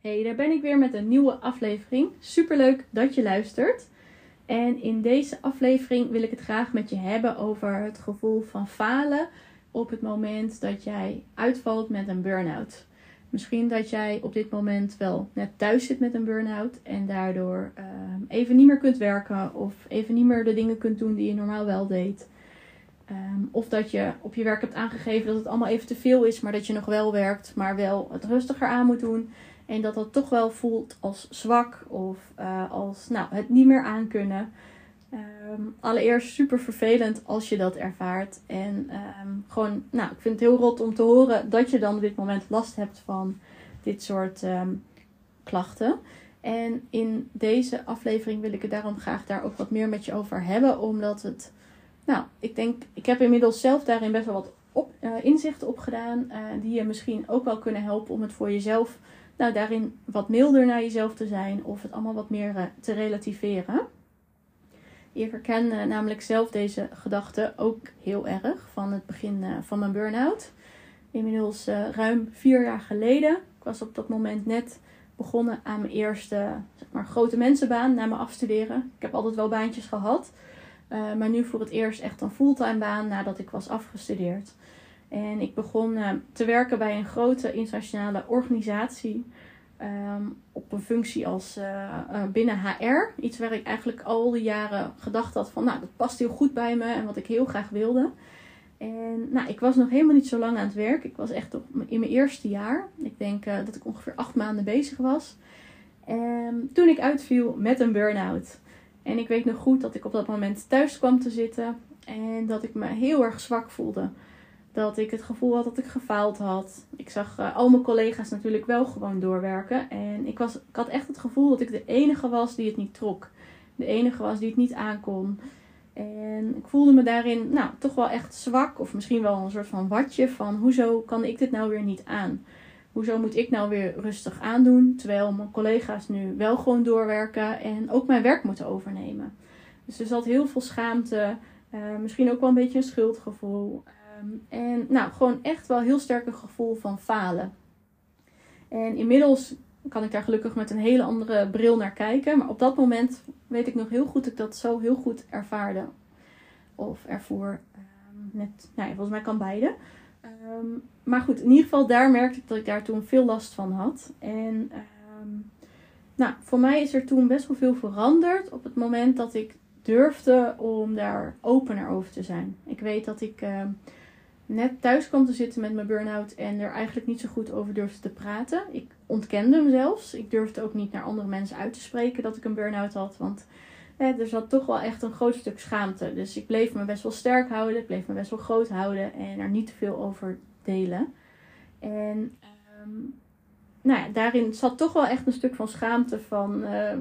Hey, daar ben ik weer met een nieuwe aflevering. Superleuk dat je luistert. En in deze aflevering wil ik het graag met je hebben over het gevoel van falen op het moment dat jij uitvalt met een burn-out. Misschien dat jij op dit moment wel net thuis zit met een burn-out en daardoor uh, even niet meer kunt werken of even niet meer de dingen kunt doen die je normaal wel deed. Um, of dat je op je werk hebt aangegeven dat het allemaal even te veel is, maar dat je nog wel werkt, maar wel het rustiger aan moet doen. En dat dat toch wel voelt als zwak of uh, als nou, het niet meer aankunnen. Um, allereerst super vervelend als je dat ervaart. En um, gewoon, nou, ik vind het heel rot om te horen dat je dan op dit moment last hebt van dit soort um, klachten. En in deze aflevering wil ik het daarom graag daar ook wat meer met je over hebben. Omdat het, nou, ik denk, ik heb inmiddels zelf daarin best wel wat op, uh, inzichten opgedaan. Uh, die je misschien ook wel kunnen helpen om het voor jezelf nou, daarin wat milder naar jezelf te zijn of het allemaal wat meer uh, te relativeren. Ik herken uh, namelijk zelf deze gedachte ook heel erg van het begin uh, van mijn burn-out. Inmiddels ruim vier jaar geleden. Ik was op dat moment net begonnen aan mijn eerste zeg maar, grote mensenbaan na mijn afstuderen. Ik heb altijd wel baantjes gehad. maar nu voor het eerst echt een fulltime baan nadat ik was afgestudeerd. En ik begon uh, te werken bij een grote internationale organisatie. Um, op een functie als uh, uh, binnen HR. Iets waar ik eigenlijk al die jaren gedacht had van, nou, dat past heel goed bij me en wat ik heel graag wilde. En nou, ik was nog helemaal niet zo lang aan het werk. Ik was echt in mijn eerste jaar. Ik denk dat ik ongeveer acht maanden bezig was. En toen ik uitviel met een burn-out. En ik weet nog goed dat ik op dat moment thuis kwam te zitten. En dat ik me heel erg zwak voelde dat ik het gevoel had dat ik gefaald had. Ik zag uh, al mijn collega's natuurlijk wel gewoon doorwerken. En ik, was, ik had echt het gevoel dat ik de enige was die het niet trok. De enige was die het niet aankon. En ik voelde me daarin nou, toch wel echt zwak. Of misschien wel een soort van watje van hoezo kan ik dit nou weer niet aan? Hoezo moet ik nou weer rustig aandoen? Terwijl mijn collega's nu wel gewoon doorwerken en ook mijn werk moeten overnemen. Dus er zat heel veel schaamte. Uh, misschien ook wel een beetje een schuldgevoel. Um, en nou, gewoon echt wel heel sterk een gevoel van falen. En inmiddels kan ik daar gelukkig met een hele andere bril naar kijken. Maar op dat moment weet ik nog heel goed dat ik dat zo heel goed ervaarde. Of ervoor. Um, net, nou ja, volgens mij kan beide. Um, maar goed, in ieder geval daar merkte ik dat ik daar toen veel last van had. En nou, voor mij is er toen best wel veel veranderd op het moment dat ik durfde om daar opener over te zijn. Ik weet dat ik net thuis kwam te zitten met mijn burn-out en er eigenlijk niet zo goed over durfde te praten. Ik ontkende hem zelfs. Ik durfde ook niet naar andere mensen uit te spreken dat ik een burn-out had, want eh, er zat toch wel echt een groot stuk schaamte. Dus ik bleef me best wel sterk houden, ik bleef me best wel groot houden en er niet te veel over delen. En um, nou ja, daarin zat toch wel echt een stuk van schaamte van uh,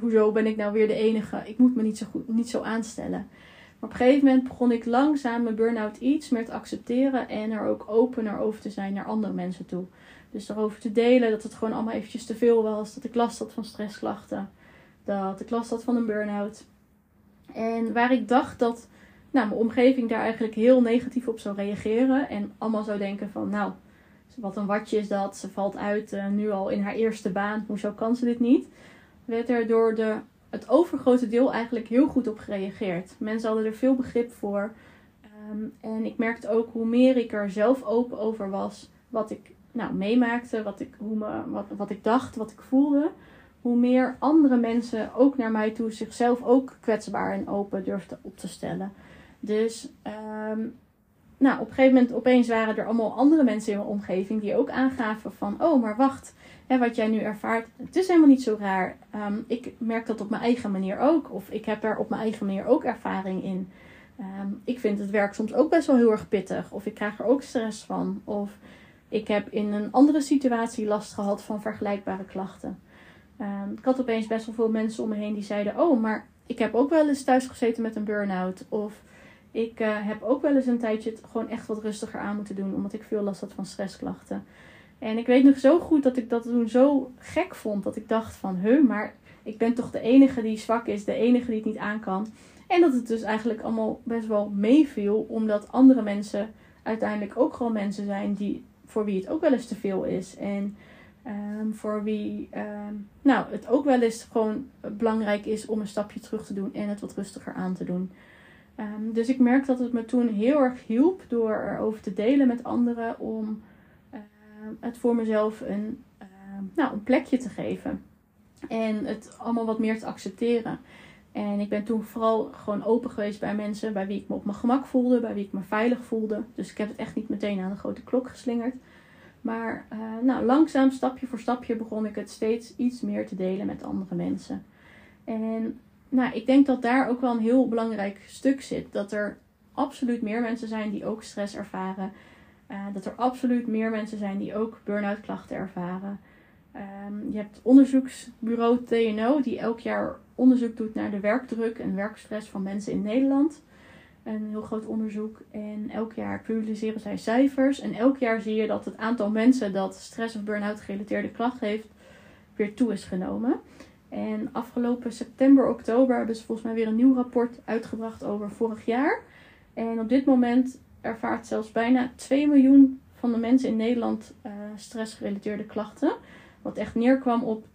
hoezo ben ik nou weer de enige? Ik moet me niet zo, goed, niet zo aanstellen. Op een gegeven moment begon ik langzaam mijn burn-out iets meer te accepteren en er ook opener over te zijn naar andere mensen toe. Dus erover te delen dat het gewoon allemaal eventjes te veel was, dat ik last had van stressklachten, dat ik last had van een burn-out. En waar ik dacht dat nou, mijn omgeving daar eigenlijk heel negatief op zou reageren en allemaal zou denken van nou, wat een watje is dat, ze valt uit uh, nu al in haar eerste baan, hoezo kan ze dit niet? Werd er door de het overgrote deel eigenlijk heel goed op gereageerd. Mensen hadden er veel begrip voor. Um, en ik merkte ook hoe meer ik er zelf open over was, wat ik nou, meemaakte, wat ik, hoe me, wat, wat ik dacht, wat ik voelde. Hoe meer andere mensen ook naar mij toe zichzelf ook kwetsbaar en open durfden op te stellen. Dus um, nou, op een gegeven moment opeens waren er allemaal andere mensen in mijn omgeving die ook aangaven van, oh, maar wacht, hè, wat jij nu ervaart, het is helemaal niet zo raar. Um, ik merk dat op mijn eigen manier ook, of ik heb er op mijn eigen manier ook ervaring in. Um, ik vind het werk soms ook best wel heel erg pittig, of ik krijg er ook stress van, of ik heb in een andere situatie last gehad van vergelijkbare klachten. Um, ik had opeens best wel veel mensen om me heen die zeiden, oh, maar ik heb ook wel eens thuis gezeten met een burn-out, of ik uh, heb ook wel eens een tijdje het gewoon echt wat rustiger aan moeten doen, omdat ik veel last had van stressklachten. En ik weet nog zo goed dat ik dat toen zo gek vond, dat ik dacht van, he, maar ik ben toch de enige die zwak is, de enige die het niet aan kan. En dat het dus eigenlijk allemaal best wel meeviel, omdat andere mensen uiteindelijk ook gewoon mensen zijn die, voor wie het ook wel eens te veel is. En Ehm, voor wie ehm, nou, het ook wel eens gewoon belangrijk is om een stapje terug te doen en het wat rustiger aan te doen. Ehm, dus ik merk dat het me toen heel erg hielp door erover te delen met anderen om het voor mezelf een, nou, een plekje te geven. En het allemaal wat meer te accepteren. En ik ben toen vooral gewoon open geweest bij mensen bij wie ik me op mijn gemak voelde, bij wie ik me veilig voelde. Dus ik heb het echt niet meteen aan de grote klok geslingerd. Maar uh, nou, langzaam, stapje voor stapje, begon ik het steeds iets meer te delen met andere mensen. En nou, ik denk dat daar ook wel een heel belangrijk stuk zit. Dat er absoluut meer mensen zijn die ook stress ervaren. Uh, dat er absoluut meer mensen zijn die ook burn-out klachten ervaren. Um, je hebt onderzoeksbureau TNO, die elk jaar onderzoek doet naar de werkdruk en werkstress van mensen in Nederland een heel groot onderzoek. En elk jaar publiceren zij cijfers. En elk jaar zie je dat het aantal mensen dat stress of burn-out gerelateerde klachten heeft, weer toe is genomen. En afgelopen september, oktober hebben ze volgens mij weer een nieuw rapport uitgebracht over vorig jaar. En op dit moment ervaart zelfs bijna 2 miljoen van de mensen in Nederland uh, stressgerelateerde klachten. Wat echt neerkwam op 20%,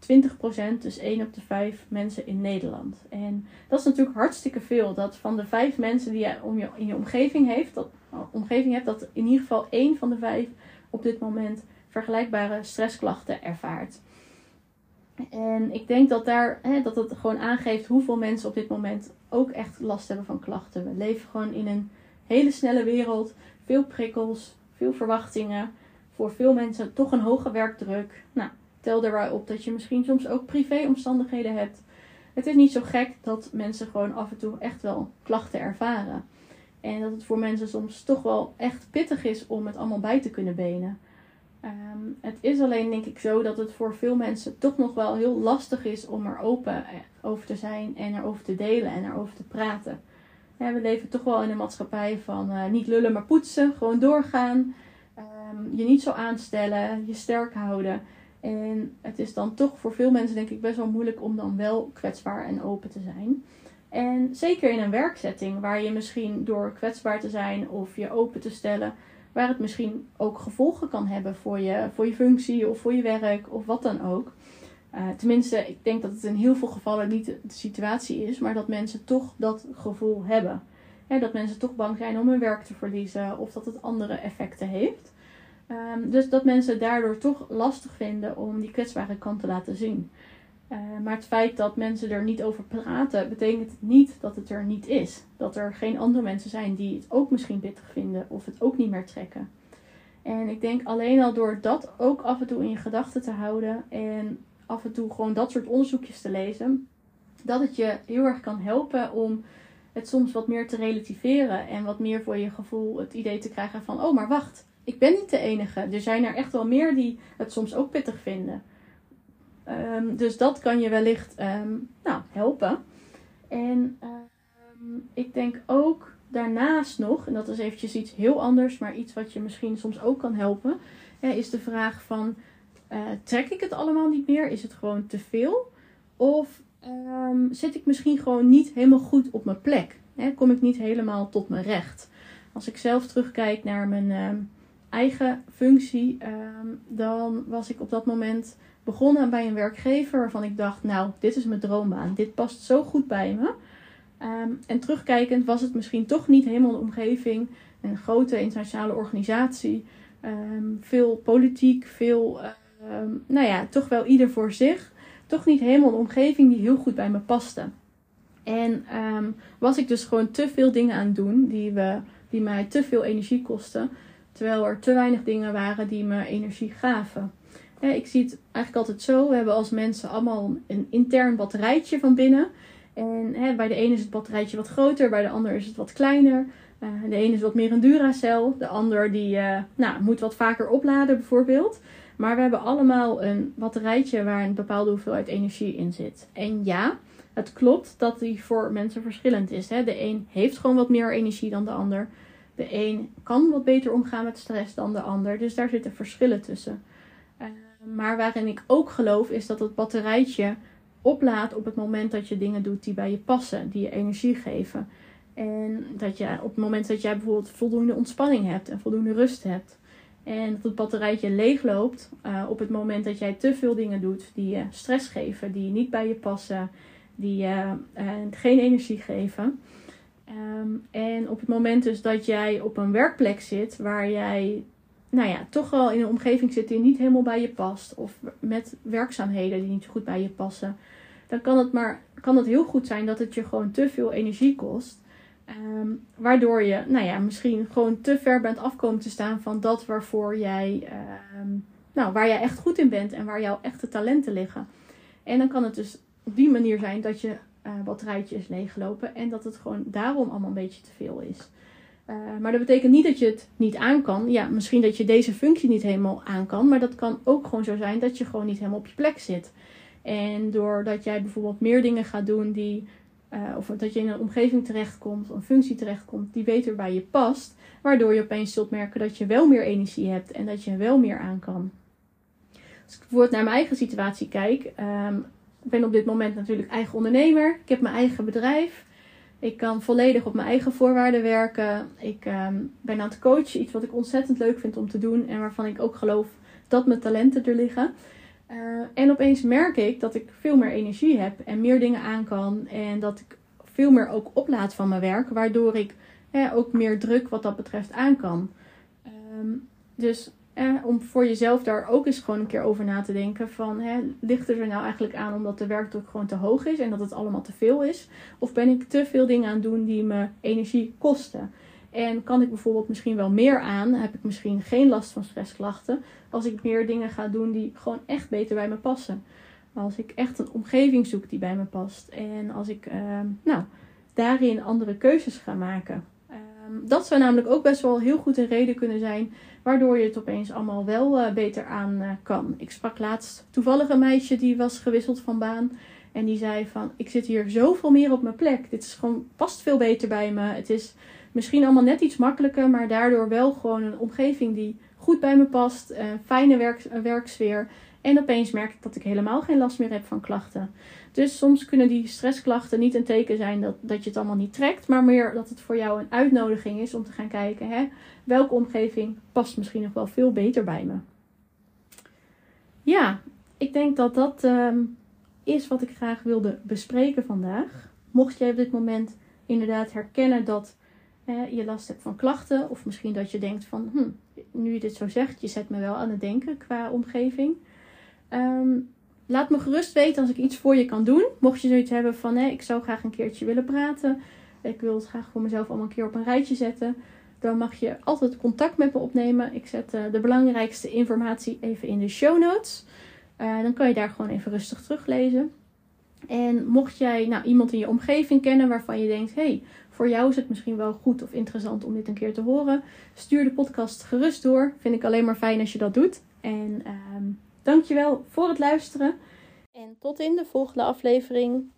dus 1 op de 5 mensen in Nederland. En dat is natuurlijk hartstikke veel. Dat van de 5 mensen die je om je, in je omgeving, heeft, dat, omgeving hebt, dat in ieder geval 1 van de 5 op dit moment vergelijkbare stressklachten ervaart. En ik denk dat, daar, hè, dat het gewoon aangeeft hoeveel mensen op dit moment ook echt last hebben van klachten. We leven gewoon in een hele snelle wereld. Veel prikkels, veel verwachtingen. Voor veel mensen toch een hoge werkdruk. Nou, tel daarbij op dat je misschien soms ook privéomstandigheden hebt. Het is niet zo gek dat mensen gewoon af en toe echt wel klachten ervaren. En dat het voor mensen soms toch wel echt pittig is om het allemaal bij te kunnen benen. Ehm, het is alleen denk ik zo dat het voor veel mensen toch nog wel heel lastig is om er open eh, over te zijn en erover te delen en erover te praten. we leven toch wel in een maatschappij van uh, niet lullen maar poetsen, gewoon doorgaan, um, je niet zo aanstellen, je sterk houden. En het is dan toch voor veel mensen denk ik best wel moeilijk om dan wel kwetsbaar en open te zijn. En zeker in een werkzetting waar je misschien door kwetsbaar te zijn of je open te stellen, waar het misschien ook gevolgen kan hebben voor je, voor je functie of voor je werk of wat dan ook. Uh, tenminste, ik denk dat het in heel veel gevallen niet de situatie is, maar dat mensen toch dat gevoel hebben. dat mensen toch bang zijn om hun werk te verliezen of dat het andere effecten heeft. Ehm, dus dat mensen daardoor toch lastig vinden om die kwetsbare kant te laten zien. Uh, maar het feit dat mensen er niet over praten, betekent niet dat het er niet is. Dat er geen andere mensen zijn die het ook misschien pittig vinden of het ook niet meer trekken. En ik denk alleen al door dat ook af en toe in je gedachten te houden en af en toe gewoon dat soort onderzoekjes te lezen, dat het je heel erg kan helpen om het soms wat meer te relativeren en wat meer voor je gevoel het idee te krijgen van: oh, maar wacht, ik ben niet de enige. Er zijn er echt wel meer die het soms ook pittig vinden. Ehm, dus dat kan je wellicht um, nou, helpen. En ehm, ik denk ook daarnaast nog, en dat is eventjes iets heel anders, maar iets wat je misschien soms ook kan helpen, hè, is de vraag van, uh, trek ik het allemaal niet meer? Is het gewoon te veel? Of zit ik misschien gewoon niet helemaal goed op mijn plek? Hè? Kom ik niet helemaal tot mijn recht? Als ik zelf terugkijk naar mijn eigen functie, ehm, dan was ik op dat moment begonnen bij een werkgever waarvan ik dacht, nou, dit is mijn droombaan. Dit past zo goed bij me. Ehm, en terugkijkend was het misschien toch niet helemaal de omgeving. Een grote internationale organisatie. Ehm, veel politiek, veel, nou ja, toch wel ieder voor zich. Toch niet helemaal de omgeving die heel goed bij me paste. En was ik dus gewoon te veel dingen aan het doen die, we, die mij te veel energie kosten. Terwijl er te weinig dingen waren die me energie gaven. Ik zie het eigenlijk altijd zo. We hebben als mensen allemaal een intern batterijtje van binnen. En bij de ene is het batterijtje wat groter, bij de ander is het wat kleiner. Uh, de ene is wat meer een Duracell, de ander die uh, nou, moet wat vaker opladen bijvoorbeeld. Maar we hebben allemaal een batterijtje waar een bepaalde hoeveelheid energie in zit. En ja, het klopt dat die voor mensen verschillend is. Hè? De een heeft gewoon wat meer energie dan de ander. De een kan wat beter omgaan met stress dan de ander. Dus daar zitten verschillen tussen. Maar waarin ik ook geloof is dat het batterijtje oplaadt op het moment dat je dingen doet die bij je passen, die je energie geven. En dat je op het moment dat jij bijvoorbeeld voldoende ontspanning hebt en voldoende rust hebt. En dat het batterijtje leeg loopt uh, op het moment dat jij te veel dingen doet die je stress geven, die niet bij je passen, die je uh, geen energie geven. Um, en op het moment dus dat jij op een werkplek zit waar jij nou ja, toch wel in een omgeving zit die niet helemaal bij je past, of met werkzaamheden die niet zo goed bij je passen, dan kan het, maar, kan het heel goed zijn dat het je gewoon te veel energie kost. Um, waardoor je, nou ja, misschien gewoon te ver bent afkomen te staan van dat waarvoor jij, um, nou, waar jij echt goed in bent en waar jouw echte talenten liggen. En dan kan het dus op die manier zijn dat je uh, batterijtje is leeggelopen en dat het gewoon daarom allemaal een beetje te veel is. Uh, maar dat betekent niet dat je het niet aan kan. Ja, misschien dat je deze functie niet helemaal aan kan, maar dat kan ook gewoon zo zijn dat je gewoon niet helemaal op je plek zit. En doordat jij bijvoorbeeld meer dingen gaat doen die uh, of dat je in een omgeving terechtkomt, een functie terechtkomt die beter bij je past, waardoor je opeens zult merken dat je wel meer energie hebt en dat je wel meer aan kan. Als ik bijvoorbeeld naar mijn eigen situatie kijk, um, ik ben op dit moment natuurlijk eigen ondernemer, ik heb mijn eigen bedrijf, ik kan volledig op mijn eigen voorwaarden werken, ik um, ben aan het coachen, iets wat ik ontzettend leuk vind om te doen en waarvan ik ook geloof dat mijn talenten er liggen. Uh, en opeens merk ik dat ik veel meer energie heb en meer dingen aan kan. En dat ik veel meer ook oplaad van mijn werk, waardoor ik ook meer druk wat dat betreft aan kan. Um, dus eh, om voor jezelf daar ook eens gewoon een keer over na te denken van hè, ligt het er nou eigenlijk aan omdat de werkdruk gewoon te hoog is en dat het allemaal te veel is? Of ben ik te veel dingen aan het doen die me energie kosten? En kan ik bijvoorbeeld misschien wel meer aan? Heb ik misschien geen last van stressklachten? Als ik meer dingen ga doen die gewoon echt beter bij me passen. Als ik echt een omgeving zoek die bij me past. En als ik uh, nou, daarin andere keuzes ga maken. Uh, dat zou namelijk ook best wel heel goed een reden kunnen zijn. Waardoor je het opeens allemaal wel uh, beter aan eh, kan. Ik sprak laatst toevallig een meisje die was gewisseld van baan. En die zei van ik zit hier zoveel meer op mijn plek. Dit is gewoon past veel beter bij me. Het is Misschien allemaal net iets makkelijker, maar daardoor wel gewoon een omgeving die goed bij me past. Een fijne werk, werksfeer. En opeens merk ik dat ik helemaal geen last meer heb van klachten. Dus soms kunnen die stressklachten niet een teken zijn dat, dat je het allemaal niet trekt, maar meer dat het voor jou een uitnodiging is om te gaan kijken: hè, welke omgeving past misschien nog wel veel beter bij me. Ja, ik denk dat dat um, is wat ik graag wilde bespreken vandaag. Mocht jij op dit moment inderdaad herkennen dat je last hebt van klachten. Of misschien dat je denkt van, hm, nu je dit zo zegt, je zet me wel aan het denken qua omgeving. Um, laat me gerust weten als ik iets voor je kan doen. Mocht je zoiets hebben van, hé, ik zou graag een keertje willen praten. Ik wil het graag voor mezelf allemaal een keer op een rijtje zetten. Dan mag je altijd contact met me opnemen. Ik zet uh, de belangrijkste informatie even in de show notes. Uh, dan kan je daar gewoon even rustig teruglezen. En mocht jij nou, iemand in je omgeving kennen waarvan je denkt: hey, voor jou is het misschien wel goed of interessant om dit een keer te horen, stuur de podcast gerust door. Vind ik alleen maar fijn als je dat doet. En um, dankjewel voor het luisteren. En tot in de volgende aflevering.